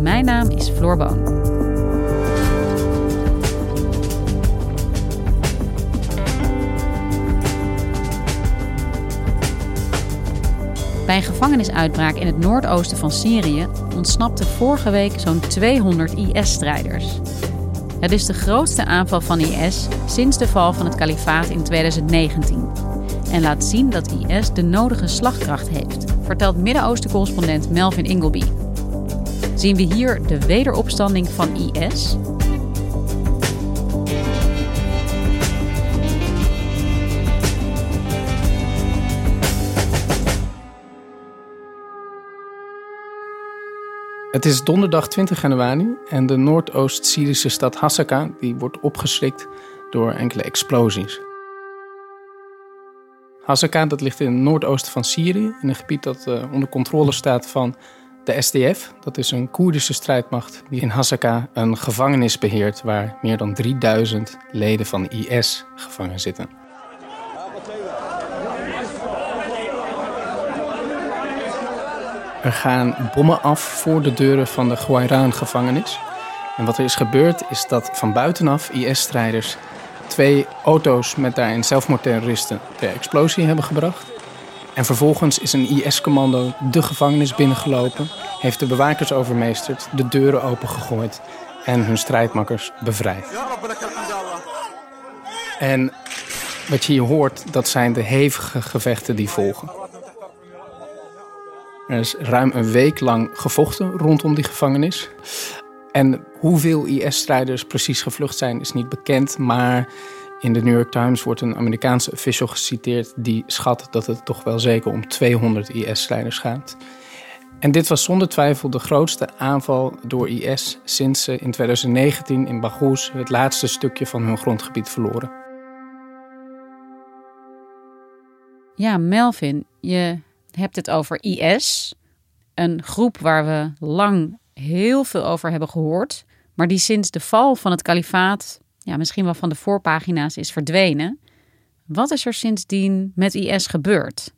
Mijn naam is Floor Boon. Bij een gevangenisuitbraak in het noordoosten van Syrië ontsnapten vorige week zo'n 200 IS-strijders. Het is de grootste aanval van IS sinds de val van het kalifaat in 2019. En laat zien dat IS de nodige slagkracht heeft, vertelt Midden-Oosten-correspondent Melvin Ingleby. Zien we hier de wederopstanding van IS? Het is donderdag 20 januari en de Noordoost-Syrische stad Hasaka die wordt opgeschrikt door enkele explosies. Hasaka dat ligt in het noordoosten van Syrië, in een gebied dat uh, onder controle staat van de SDF. Dat is een Koerdische strijdmacht die in Hasaka een gevangenis beheert waar meer dan 3000 leden van IS gevangen zitten. Er gaan bommen af voor de deuren van de Gwairaan-gevangenis. En wat er is gebeurd is dat van buitenaf IS-strijders twee auto's met daarin zelfmoordterroristen ter explosie hebben gebracht. En vervolgens is een IS-commando de gevangenis binnengelopen, heeft de bewakers overmeesterd, de deuren opengegooid en hun strijdmakkers bevrijd. En wat je hier hoort, dat zijn de hevige gevechten die volgen. Er is ruim een week lang gevochten rondom die gevangenis. En hoeveel IS-strijders precies gevlucht zijn, is niet bekend. Maar in de New York Times wordt een Amerikaanse official geciteerd die schat dat het toch wel zeker om 200 IS-strijders gaat. En dit was zonder twijfel de grootste aanval door IS sinds ze in 2019 in Baghouz het laatste stukje van hun grondgebied verloren. Ja, Melvin, je hebt het over IS. Een groep waar we lang heel veel over hebben gehoord. Maar die sinds de val van het kalifaat ja, misschien wel van de voorpagina's is verdwenen. Wat is er sindsdien met IS gebeurd?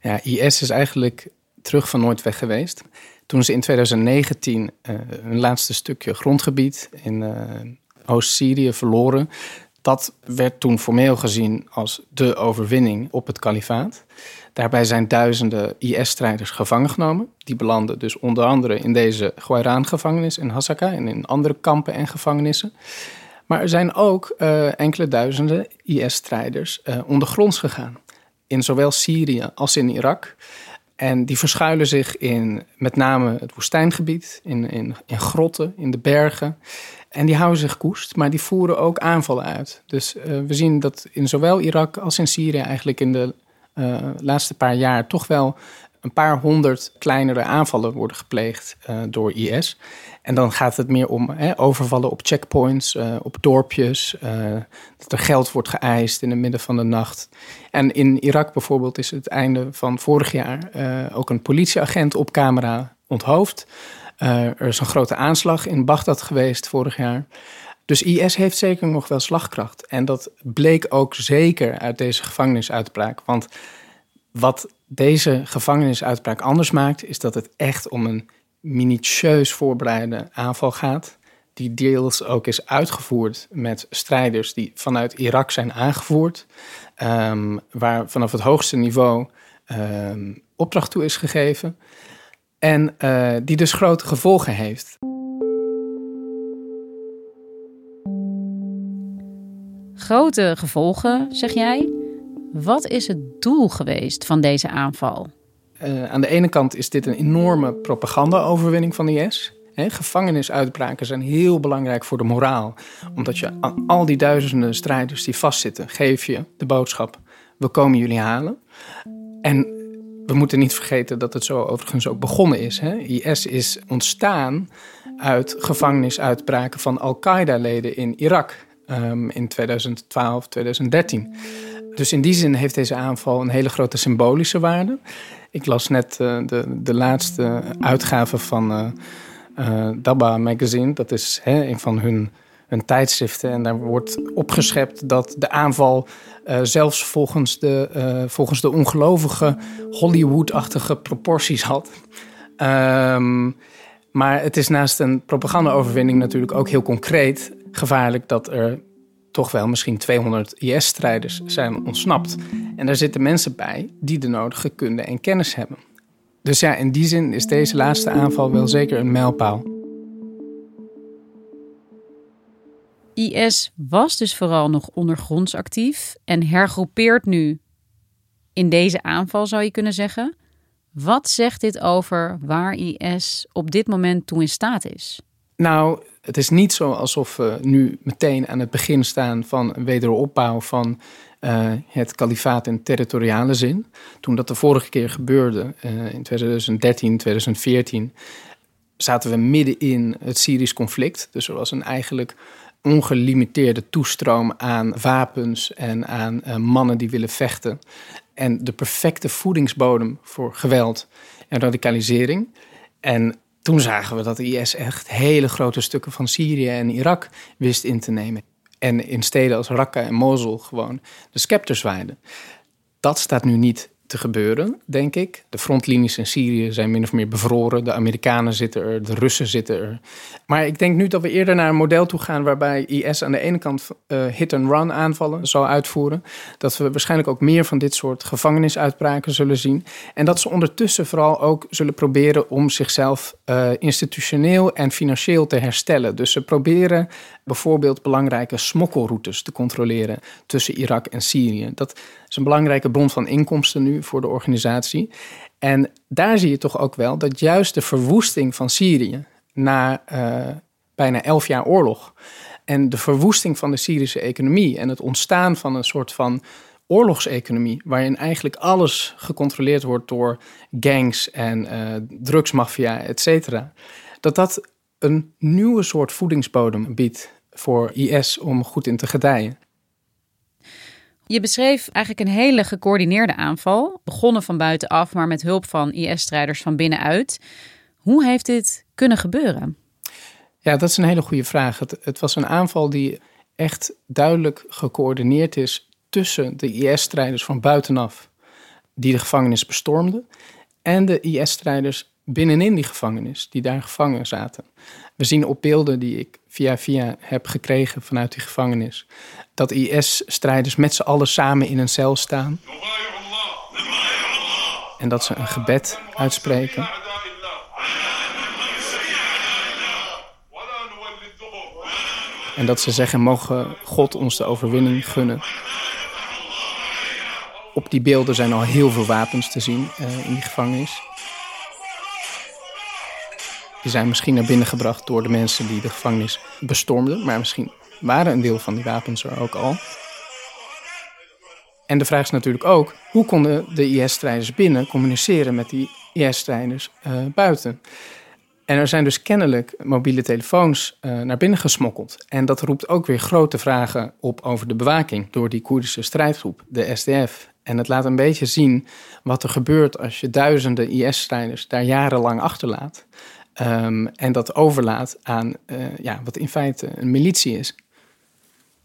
Ja, IS is eigenlijk terug van nooit weg geweest. Toen ze in 2019 uh, hun laatste stukje grondgebied in uh, Oost-Syrië verloren, dat werd toen formeel gezien als de overwinning op het kalifaat. Daarbij zijn duizenden IS-strijders gevangen genomen. Die belanden dus onder andere in deze Gwairaan-gevangenis in Hasaka en in andere kampen en gevangenissen. Maar er zijn ook uh, enkele duizenden IS-strijders uh, ondergronds gegaan. In zowel Syrië als in Irak. En die verschuilen zich in met name het woestijngebied, in, in, in grotten, in de bergen. En die houden zich koest, maar die voeren ook aanvallen uit. Dus uh, we zien dat in zowel Irak als in Syrië eigenlijk in de laatste paar jaar toch wel een paar honderd kleinere aanvallen worden gepleegd uh, door IS. En dan gaat het meer om hè, overvallen op checkpoints, uh, op dorpjes, dat er geld wordt geëist in het midden van de nacht. En in Irak bijvoorbeeld is het einde van vorig jaar ook een politieagent op camera onthoofd. er is een grote aanslag in Bagdad geweest vorig jaar. Dus IS heeft zeker nog wel slagkracht. En dat bleek ook zeker uit deze gevangenisuitbraak. Want wat deze gevangenisuitbraak anders maakt, is dat het echt om een minutieus voorbereide aanval gaat. Die deels ook is uitgevoerd met strijders die vanuit Irak zijn aangevoerd. Um, waar vanaf het hoogste niveau um, opdracht toe is gegeven. En uh, die dus grote gevolgen heeft. Grote gevolgen, zeg jij. Wat is het doel geweest van deze aanval? Uh, aan de ene kant is dit een enorme propaganda-overwinning van de IS. He, gevangenisuitbraken zijn heel belangrijk voor de moraal. Omdat je aan al die duizenden strijders die vastzitten, geef je de boodschap: we komen jullie halen. En we moeten niet vergeten dat het zo overigens ook begonnen is. IS is ontstaan uit gevangenisuitbraken van Al-Qaeda-leden in Irak um, in 2012, 2013. Dus in die zin heeft deze aanval een hele grote symbolische waarde. Ik las net uh, de, de laatste uitgave van uh, Dabba Magazine. Dat is hè, een van hun, hun tijdschriften. En daar wordt opgeschept dat de aanval zelfs volgens de, volgens de ongelovige Hollywood-achtige proporties had. Um, maar het is naast een propaganda-overwinning natuurlijk ook heel concreet gevaarlijk dat er toch wel misschien 200 IS-strijders zijn ontsnapt. En daar zitten mensen bij die de nodige kunde en kennis hebben. Dus ja, in die zin is deze laatste aanval wel zeker een mijlpaal. IS was dus vooral nog ondergronds actief en hergroepeert nu in deze aanval, zou je kunnen zeggen. Wat zegt dit over waar IS op dit moment toe in staat is? Nou, het is niet zo alsof we nu meteen aan het begin staan van een wederopbouw van uh, het kalifaat in territoriale zin. Toen dat de vorige keer gebeurde, uh, in 2013, 2014, zaten we midden in het Syrisch conflict. Dus er was een eigenlijk ongelimiteerde toestroom aan wapens en aan uh, mannen die willen vechten. En de perfecte voedingsbodem voor geweld en radicalisering. En toen zagen we dat de IS echt hele grote stukken van Syrië en Irak wist in te nemen. En in steden als Raqqa en Mosul gewoon de scepter zwaaide. Dat staat nu niet te gebeuren, denk ik. De frontlinies in Syrië zijn min of meer bevroren. De Amerikanen zitten er, de Russen zitten er. Maar ik denk nu dat we eerder naar een model toe gaan waarbij IS aan de ene kant uh, hit-and-run aanvallen zal uitvoeren. Dat we waarschijnlijk ook meer van dit soort gevangenisuitbraken zullen zien. En dat ze ondertussen vooral ook zullen proberen om zichzelf uh, institutioneel en financieel te herstellen. Dus ze proberen bijvoorbeeld belangrijke smokkelroutes te controleren tussen Irak en Syrië. Dat is een belangrijke bron van inkomsten nu voor de organisatie. En daar zie je toch ook wel dat juist de verwoesting van Syrië na uh, bijna elf jaar oorlog en de verwoesting van de Syrische economie en het ontstaan van een soort van oorlogseconomie, waarin eigenlijk alles gecontroleerd wordt door gangs en uh, drugsmafia, et cetera, dat dat een nieuwe soort voedingsbodem biedt voor IS om goed in te gedijen. Je beschreef eigenlijk een hele gecoördineerde aanval, begonnen van buitenaf, maar met hulp van IS-strijders van binnenuit. Hoe heeft dit kunnen gebeuren? Ja, dat is een hele goede vraag. Het, het was een aanval die echt duidelijk gecoördineerd is tussen de IS-strijders van buitenaf, die de gevangenis bestormden, en de IS-strijders binnenin die gevangenis, die daar gevangen zaten. We zien op beelden die ik via via heb gekregen vanuit die gevangenis, dat IS-strijders met z'n allen samen in een cel staan. En dat ze een gebed uitspreken. En dat ze zeggen, mogen God ons de overwinning gunnen. Op die beelden zijn al heel veel wapens te zien uh, in die gevangenis. Die zijn misschien naar binnen gebracht door de mensen die de gevangenis bestormden. Maar misschien waren een deel van die wapens er ook al. En de vraag is natuurlijk ook, hoe konden de IS-strijders binnen communiceren met die IS-strijders uh, buiten? En er zijn dus kennelijk mobiele telefoons uh, naar binnen gesmokkeld. En dat roept ook weer grote vragen op over de bewaking door die Koerdische strijdgroep, de SDF. En het laat een beetje zien wat er gebeurt als je duizenden IS-strijders daar jarenlang achterlaat. Um, en dat overlaat aan uh, ja, wat in feite een militie is.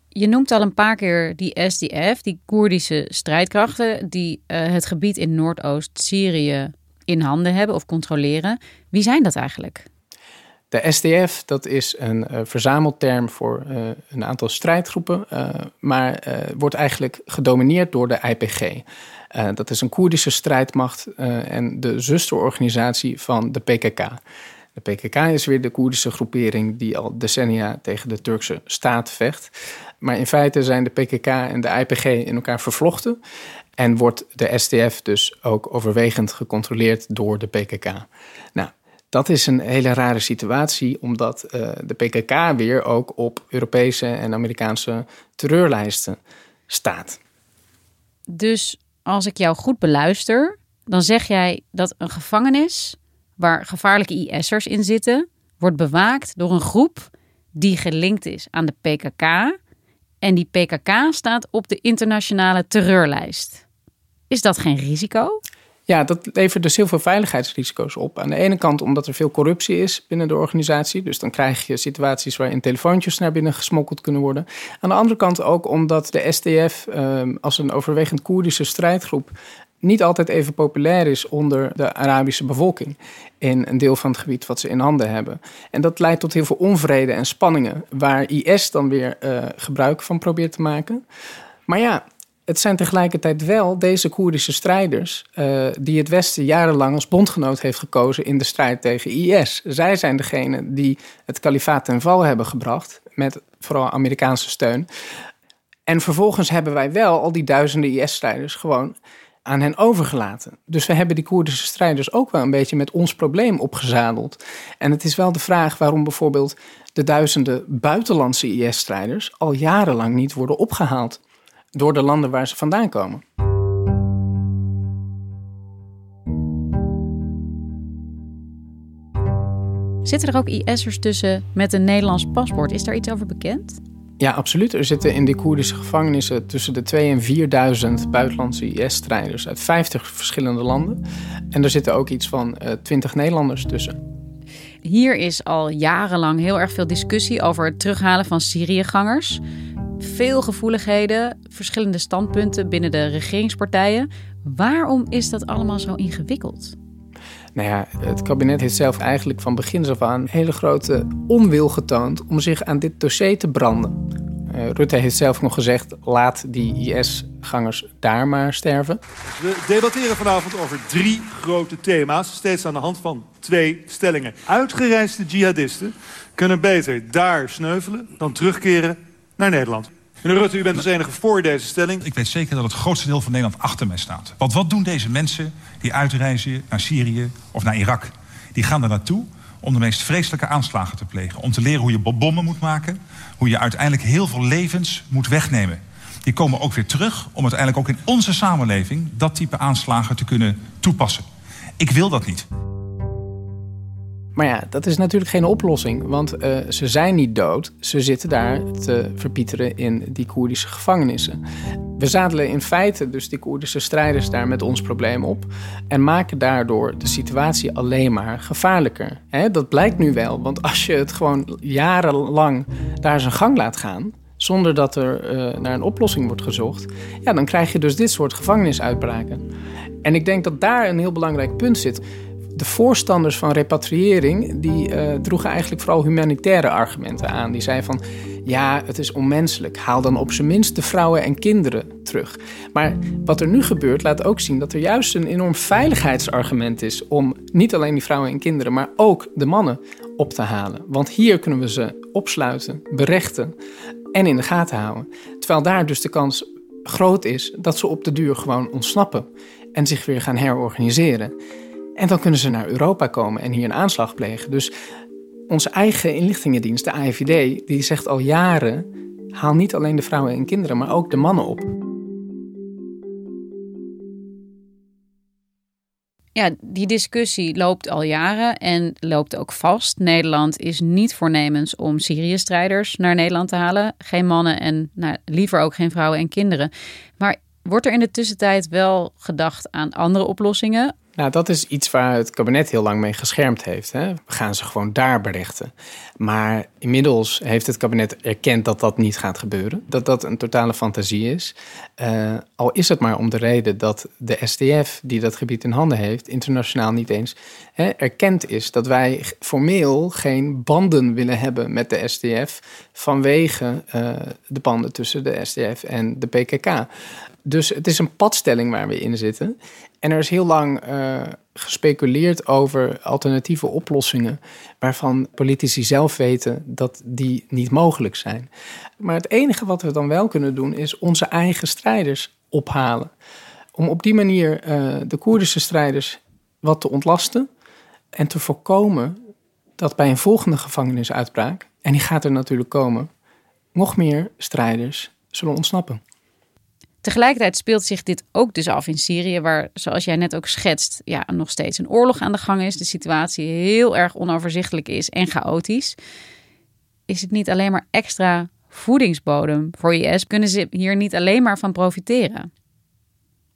Je noemt al een paar keer die SDF, die Koerdische strijdkrachten, die uh, het gebied in Noordoost-Syrië in handen hebben of controleren. Wie zijn dat eigenlijk? De SDF, dat is een uh, verzamelterm voor uh, een aantal strijdgroepen, uh, maar wordt eigenlijk gedomineerd door de IPG. dat is een Koerdische strijdmacht en de zusterorganisatie van de PKK. De PKK is weer de Koerdische groepering die al decennia tegen de Turkse staat vecht. Maar in feite zijn de PKK en de IPG in elkaar vervlochten. En wordt de SDF dus ook overwegend gecontroleerd door de PKK. Nou, dat is een hele rare situatie, omdat uh, de PKK weer ook op Europese en Amerikaanse terreurlijsten staat. Dus als ik jou goed beluister, dan zeg jij dat een gevangenis waar gevaarlijke IS'ers in zitten, wordt bewaakt door een groep die gelinkt is aan de PKK. En die PKK staat op de internationale terreurlijst. Is dat geen risico? Ja, dat levert dus heel veel veiligheidsrisico's op. Aan de ene kant omdat er veel corruptie is binnen de organisatie. Dus dan krijg je situaties waarin telefoontjes naar binnen gesmokkeld kunnen worden. Aan de andere kant ook omdat de SDF ehm, als een overwegend Koerdische strijdgroep niet altijd even populair is onder de Arabische bevolking in een deel van het gebied wat ze in handen hebben. En dat leidt tot heel veel onvrede en spanningen, waar IS dan weer uh, gebruik van probeert te maken. Maar ja, het zijn tegelijkertijd wel deze Koerdische strijders uh, die het Westen jarenlang als bondgenoot heeft gekozen in de strijd tegen IS. Zij zijn degene die het kalifaat ten val hebben gebracht, met vooral Amerikaanse steun. En vervolgens hebben wij wel al die duizenden IS-strijders gewoon aan hen overgelaten. Dus we hebben die Koerdische strijders ook wel een beetje met ons probleem opgezadeld. En het is wel de vraag waarom bijvoorbeeld de duizenden buitenlandse IS-strijders al jarenlang niet worden opgehaald door de landen waar ze vandaan komen. Zitten er ook IS'ers tussen met een Nederlands paspoort? Is daar iets over bekend? Ja, absoluut. Er zitten in de Koerdische gevangenissen tussen de 2 en 4000 buitenlandse IS-strijders uit 50 verschillende landen. En er zitten ook iets van uh, eh, 20 Nederlanders tussen. Hier is al jarenlang heel erg veel discussie over het terughalen van Syriëgangers. Veel gevoeligheden, verschillende standpunten binnen de regeringspartijen. Waarom is dat allemaal zo ingewikkeld? Nou ja, het kabinet heeft zelf eigenlijk van begin af aan hele grote onwil getoond om zich aan dit dossier te branden. Uh, Rutte heeft zelf nog gezegd: laat die IS-gangers daar maar sterven. We debatteren vanavond over drie grote thema's, steeds aan de hand van twee stellingen. Uitgereisde jihadisten kunnen beter daar sneuvelen dan terugkeren naar Nederland. Meneer Rutte, u bent als enige voor deze stelling. Ik weet zeker dat het grootste deel van Nederland achter mij staat. Want wat doen deze mensen die uitreizen naar Syrië of naar Irak? Die gaan daar naartoe om de meest vreselijke aanslagen te plegen. Om te leren hoe je bommen moet maken. Hoe je uiteindelijk heel veel levens moet wegnemen. Die komen ook weer terug om uiteindelijk ook in onze samenleving... dat type aanslagen te kunnen toepassen. Ik wil dat niet. Maar ja, dat is natuurlijk geen oplossing, want uh, ze zijn niet dood. Ze zitten daar te verpieteren in die Koerdische gevangenissen. We zadelen in feite dus die Koerdische strijders daar met ons probleem op en maken daardoor de situatie alleen maar gevaarlijker. Dat blijkt nu wel, want als je het gewoon jarenlang daar zijn gang laat gaan, zonder dat er uh, naar een oplossing wordt gezocht, ja, dan krijg je dus dit soort gevangenisuitbraken. En ik denk dat daar een heel belangrijk punt zit de voorstanders van repatriëring die uh, droegen eigenlijk vooral humanitaire argumenten aan. Die zeiden van ja, het is onmenselijk. Haal dan op zijn minst de vrouwen en kinderen terug. Maar wat er nu gebeurt laat ook zien dat er juist een enorm veiligheidsargument is om niet alleen die vrouwen en kinderen, maar ook de mannen op te halen. Want hier kunnen we ze opsluiten, berechten en in de gaten houden. Terwijl daar dus de kans groot is dat ze op de duur gewoon ontsnappen en zich weer gaan herorganiseren. En dan kunnen ze naar Europa komen en hier een aanslag plegen. Dus onze eigen inlichtingendienst, de AIVD, die zegt al jaren: haal niet alleen de vrouwen en kinderen, maar ook de mannen op. Ja, die discussie loopt al jaren en loopt ook vast. Nederland is niet voornemens om Syrië-strijders naar Nederland te halen. Geen mannen en nou, liever ook geen vrouwen en kinderen. Maar wordt er in de tussentijd wel gedacht aan andere oplossingen? Nou, dat is iets waar het kabinet heel lang mee geschermd heeft. Hè? We gaan ze gewoon daar berichten. Maar inmiddels heeft het kabinet erkend dat dat niet gaat gebeuren. Dat dat een totale fantasie is. Uh, al is het maar om de reden dat de SDF, die dat gebied in handen heeft, internationaal niet eens hè, erkend is dat wij formeel geen banden willen hebben met de SDF vanwege uh, de banden tussen de SDF en de PKK. Dus het is een padstelling waar we in zitten. En er is heel lang uh, gespeculeerd over alternatieve oplossingen, waarvan politici zelf weten dat die niet mogelijk zijn. Maar het enige wat we dan wel kunnen doen, is onze eigen strijders ophalen. Om op die manier uh, de Koerdische strijders wat te ontlasten en te voorkomen dat bij een volgende gevangenisuitbraak, en die gaat er natuurlijk komen, nog meer strijders zullen ontsnappen. Tegelijkertijd speelt zich dit ook dus af in Syrië, waar, zoals jij net ook schetst, ja, nog steeds een oorlog aan de gang is. De situatie heel erg onoverzichtelijk is en chaotisch. Is het niet alleen maar extra voedingsbodem voor IS? Kunnen ze hier niet alleen maar van profiteren?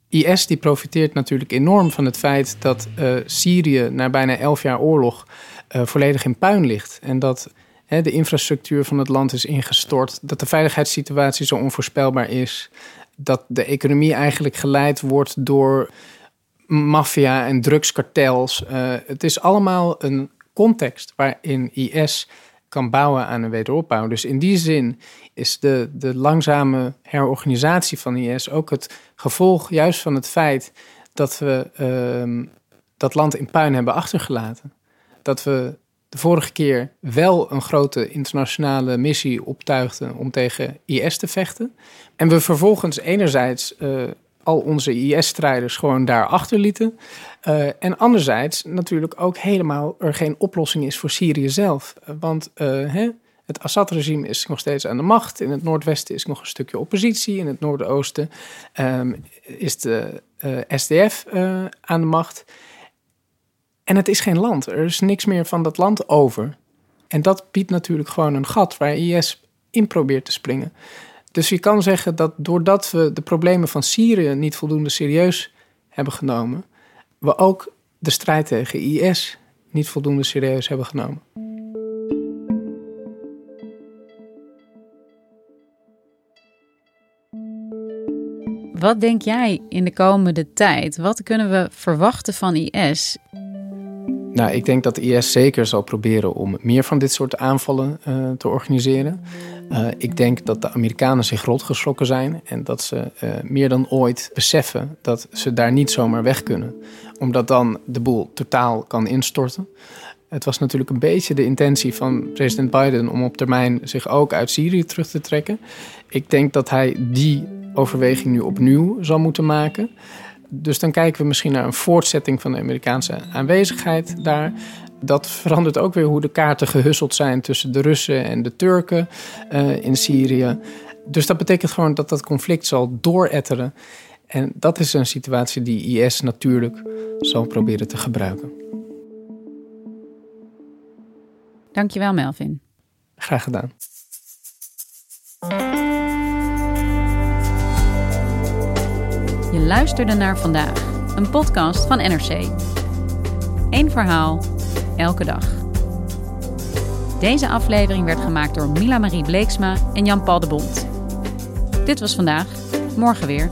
IS die profiteert natuurlijk enorm van het feit dat uh, Syrië na bijna elf jaar oorlog uh, volledig in puin ligt. En dat hè, de infrastructuur van het land is ingestort, dat de veiligheidssituatie zo onvoorspelbaar is dat de economie eigenlijk geleid wordt door maffia en drugskartels. Uh, het is allemaal een context waarin IS kan bouwen aan een wederopbouw. Dus in die zin is de, de langzame herorganisatie van IS ook het gevolg juist van het feit dat we uh, dat land in puin hebben achtergelaten. Dat we de vorige keer wel een grote internationale missie optuigden om tegen IS te vechten. En we vervolgens enerzijds uh, al onze IS-strijders gewoon daar achterlieten. Uh, en anderzijds natuurlijk ook helemaal er geen oplossing is voor Syrië zelf. Want uh, hè, het Assad-regime is nog steeds aan de macht. In het noordwesten is nog een stukje oppositie. In het noordoosten um, is de SDF aan de macht. En het is geen land. Er is niks meer van dat land over. En dat biedt natuurlijk gewoon een gat waar IS in probeert te springen. Dus je kan zeggen dat doordat we de problemen van Syrië niet voldoende serieus hebben genomen, we ook de strijd tegen IS niet voldoende serieus hebben genomen. Wat denk jij in de komende tijd? Wat kunnen we verwachten van IS? Nou, ik denk dat de IS zeker zal proberen om meer van dit soort aanvallen uh, te organiseren. Uh, ik denk dat de Amerikanen zich rotgeschrokken zijn en dat ze uh, meer dan ooit beseffen dat ze daar niet zomaar weg kunnen. Omdat dan de boel totaal kan instorten. Het was natuurlijk een beetje de intentie van president Biden om op termijn zich ook uit Syrië terug te trekken. Ik denk dat hij die overweging nu opnieuw zal moeten maken. Dus dan kijken we misschien naar een voortzetting van de Amerikaanse aanwezigheid daar. Dat verandert ook weer hoe de kaarten gehusseld zijn tussen de Russen en de Turken uh, in Syrië. Dus dat betekent gewoon dat dat conflict zal dooretteren. En dat is een situatie die IS natuurlijk zal proberen te gebruiken. Dankjewel, Melvin. Graag gedaan. Je luisterde naar vandaag, een podcast van NRC. Eén verhaal, elke dag. Deze aflevering werd gemaakt door Mila Marie Bleeksma en Jan-Paul de Bond. Dit was vandaag, morgen weer.